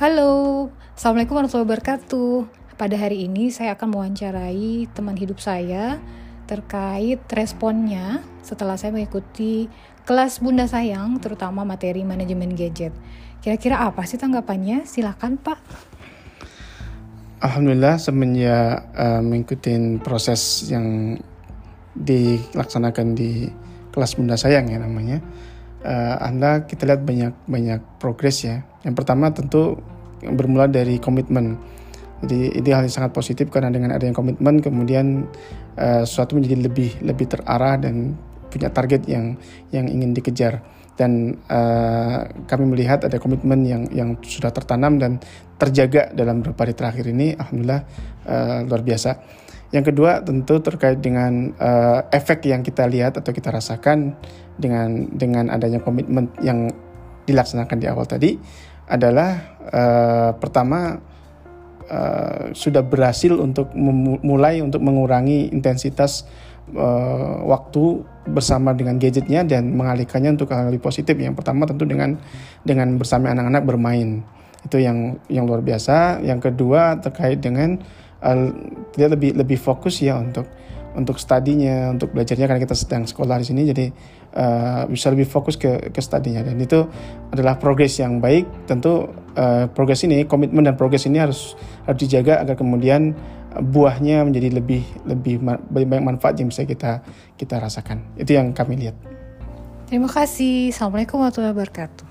Halo, Assalamualaikum warahmatullahi wabarakatuh. Pada hari ini saya akan mewawancarai teman hidup saya terkait responnya setelah saya mengikuti kelas Bunda Sayang, terutama materi manajemen gadget. Kira-kira apa sih tanggapannya? Silakan Pak. Alhamdulillah semenjak uh, mengikuti proses yang dilaksanakan di kelas Bunda Sayang ya namanya, uh, Anda kita lihat banyak banyak progres ya. Yang pertama tentu bermula dari komitmen. Jadi ini hal yang sangat positif karena dengan adanya komitmen kemudian uh, sesuatu menjadi lebih lebih terarah dan punya target yang yang ingin dikejar dan uh, kami melihat ada komitmen yang yang sudah tertanam dan terjaga dalam beberapa hari terakhir ini alhamdulillah uh, luar biasa. Yang kedua tentu terkait dengan uh, efek yang kita lihat atau kita rasakan dengan dengan adanya komitmen yang dilaksanakan di awal tadi adalah uh, pertama uh, sudah berhasil untuk memulai untuk mengurangi intensitas uh, waktu bersama dengan gadgetnya dan mengalihkannya untuk hal lebih positif. Yang pertama tentu dengan dengan bersama anak-anak bermain itu yang yang luar biasa. Yang kedua terkait dengan uh, dia lebih lebih fokus ya untuk untuk studinya, untuk belajarnya karena kita sedang sekolah di sini jadi uh, bisa lebih fokus ke ke studinya dan itu adalah progres yang baik. Tentu uh, progres ini, komitmen dan progres ini harus harus dijaga agar kemudian buahnya menjadi lebih lebih lebih banyak manfaat yang bisa kita kita rasakan. Itu yang kami lihat. Terima kasih. Assalamualaikum warahmatullahi wabarakatuh.